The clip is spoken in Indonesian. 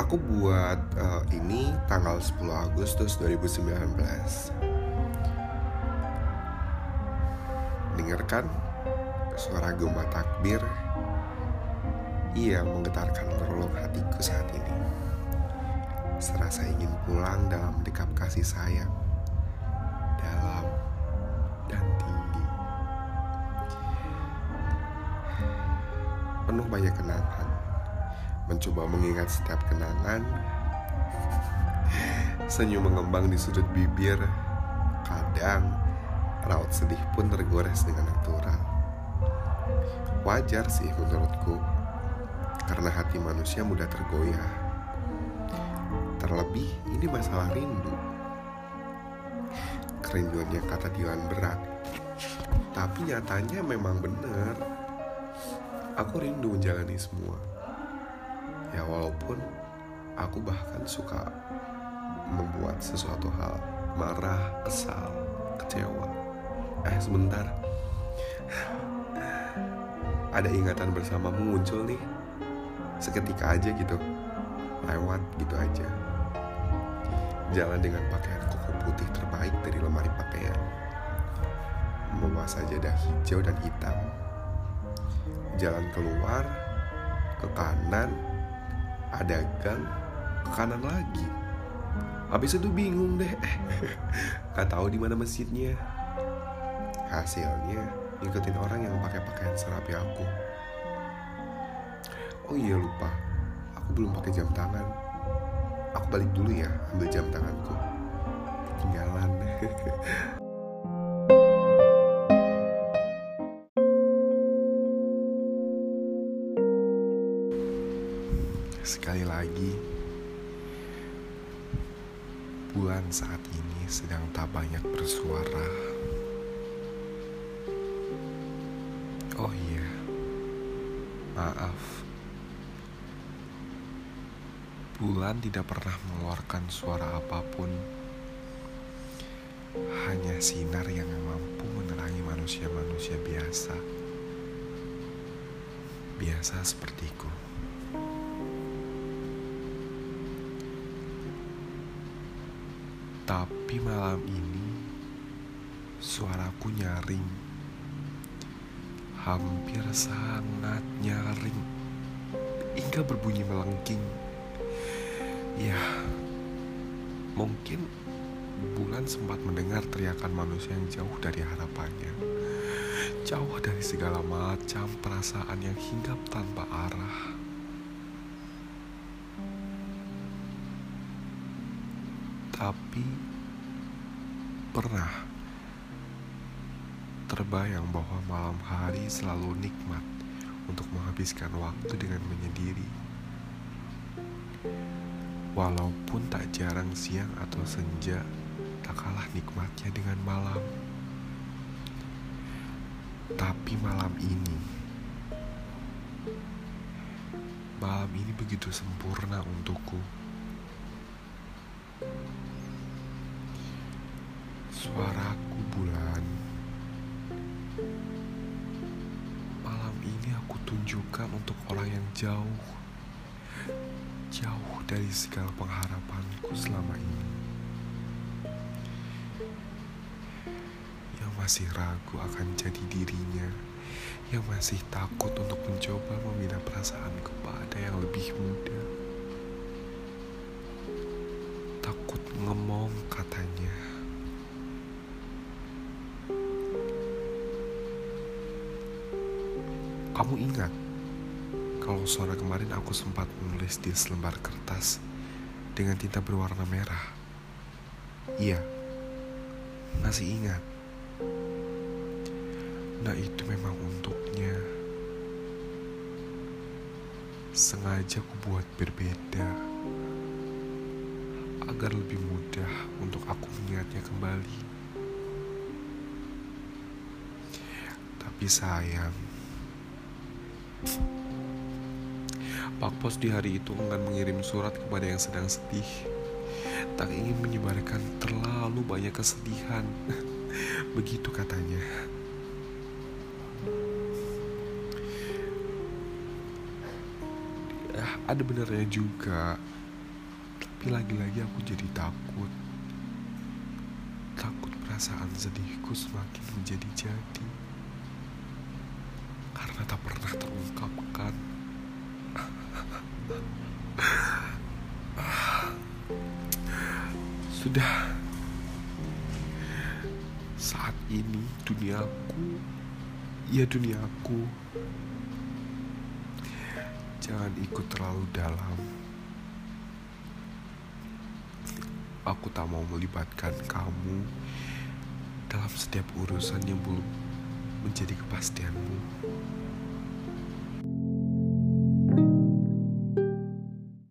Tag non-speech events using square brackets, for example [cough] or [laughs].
aku buat uh, ini tanggal 10 Agustus 2019 Dengarkan suara gema takbir. Ia menggetarkan relung hatiku saat ini. Serasa ingin pulang dalam dekap kasih sayang Dalam dan tinggi. Penuh banyak kenangan Mencoba mengingat setiap kenangan. Senyum mengembang di sudut bibir. Kadang raut sedih pun tergores dengan natural. Wajar sih menurutku Karena hati manusia mudah tergoyah. Terlebih ini masalah rindu. Kerinduan yang kata Dilan berat. Tapi nyatanya memang benar. Aku rindu menjalani semua Ya walaupun aku bahkan suka membuat sesuatu hal Marah, kesal, kecewa. Eh sebentar. Ada ingatan bersamamu muncul nih. Seketika aja gitu. Lewat gitu aja. Jalan dengan pakaian koko putih terbaik dari lemari pakaian. Membawa sajadah hijau dan hitam. Jalan keluar, ke kanan, ada gang, ke kanan lagi. Habis itu bingung deh, [laughs] gak tahu di mana masjidnya. Hasilnya ngikutin orang yang pakai pakaian serapi aku. Oh iya lupa, aku belum pakai jam tangan aku balik dulu ya ambil jam tanganku ketinggalan [laughs] sekali lagi bulan saat ini sedang tak banyak bersuara. Oh iya maaf. Bulan tidak pernah mengeluarkan suara apa pun, hanya sinar yang mampu menerangi manusia-manusia biasa, biasa sepertiku. Tapi malam ini suaraku nyaring, hampir sangat nyaring, hingga berbunyi melengking. Ya, mungkin bulan sempat mendengar teriakan manusia yang jauh dari harapannya. Jauh dari segala macam perasaan yang hinggap tanpa arah. Tapi pernah terbayang bahwa malam hari selalu nikmat untuk menghabiskan waktu dengan menyendiri Walaupun tak jarang siang atau senja, tak kalah nikmatnya dengan malam. Tapi malam ini, malam ini begitu sempurna untukku. Suaraku bulan. Malam ini aku tunjukkan untuk orang yang jauh jauh dari segala pengharapanku selama ini. Yang masih ragu akan jadi dirinya, yang masih takut untuk mencoba membina perasaan kepada yang lebih muda. Takut ngomong katanya. Kamu ingat kalau sore kemarin aku sempat menulis di selembar kertas dengan tinta berwarna merah. Iya, masih ingat. Nah itu memang untuknya. Sengaja aku buat berbeda agar lebih mudah untuk aku mengingatnya kembali. Tapi sayang, Pak Pos di hari itu enggan mengirim surat kepada yang sedang sedih. Tak ingin menyebarkan terlalu banyak kesedihan. [laughs] Begitu katanya. Ya, ada benarnya juga. Tapi lagi-lagi aku jadi takut. Takut perasaan sedihku semakin menjadi-jadi. Karena tak pernah terungkapkan. Sudah. Saat ini duniaku ya duniaku. Jangan ikut terlalu dalam. Aku tak mau melibatkan kamu dalam setiap urusan yang belum menjadi kepastianmu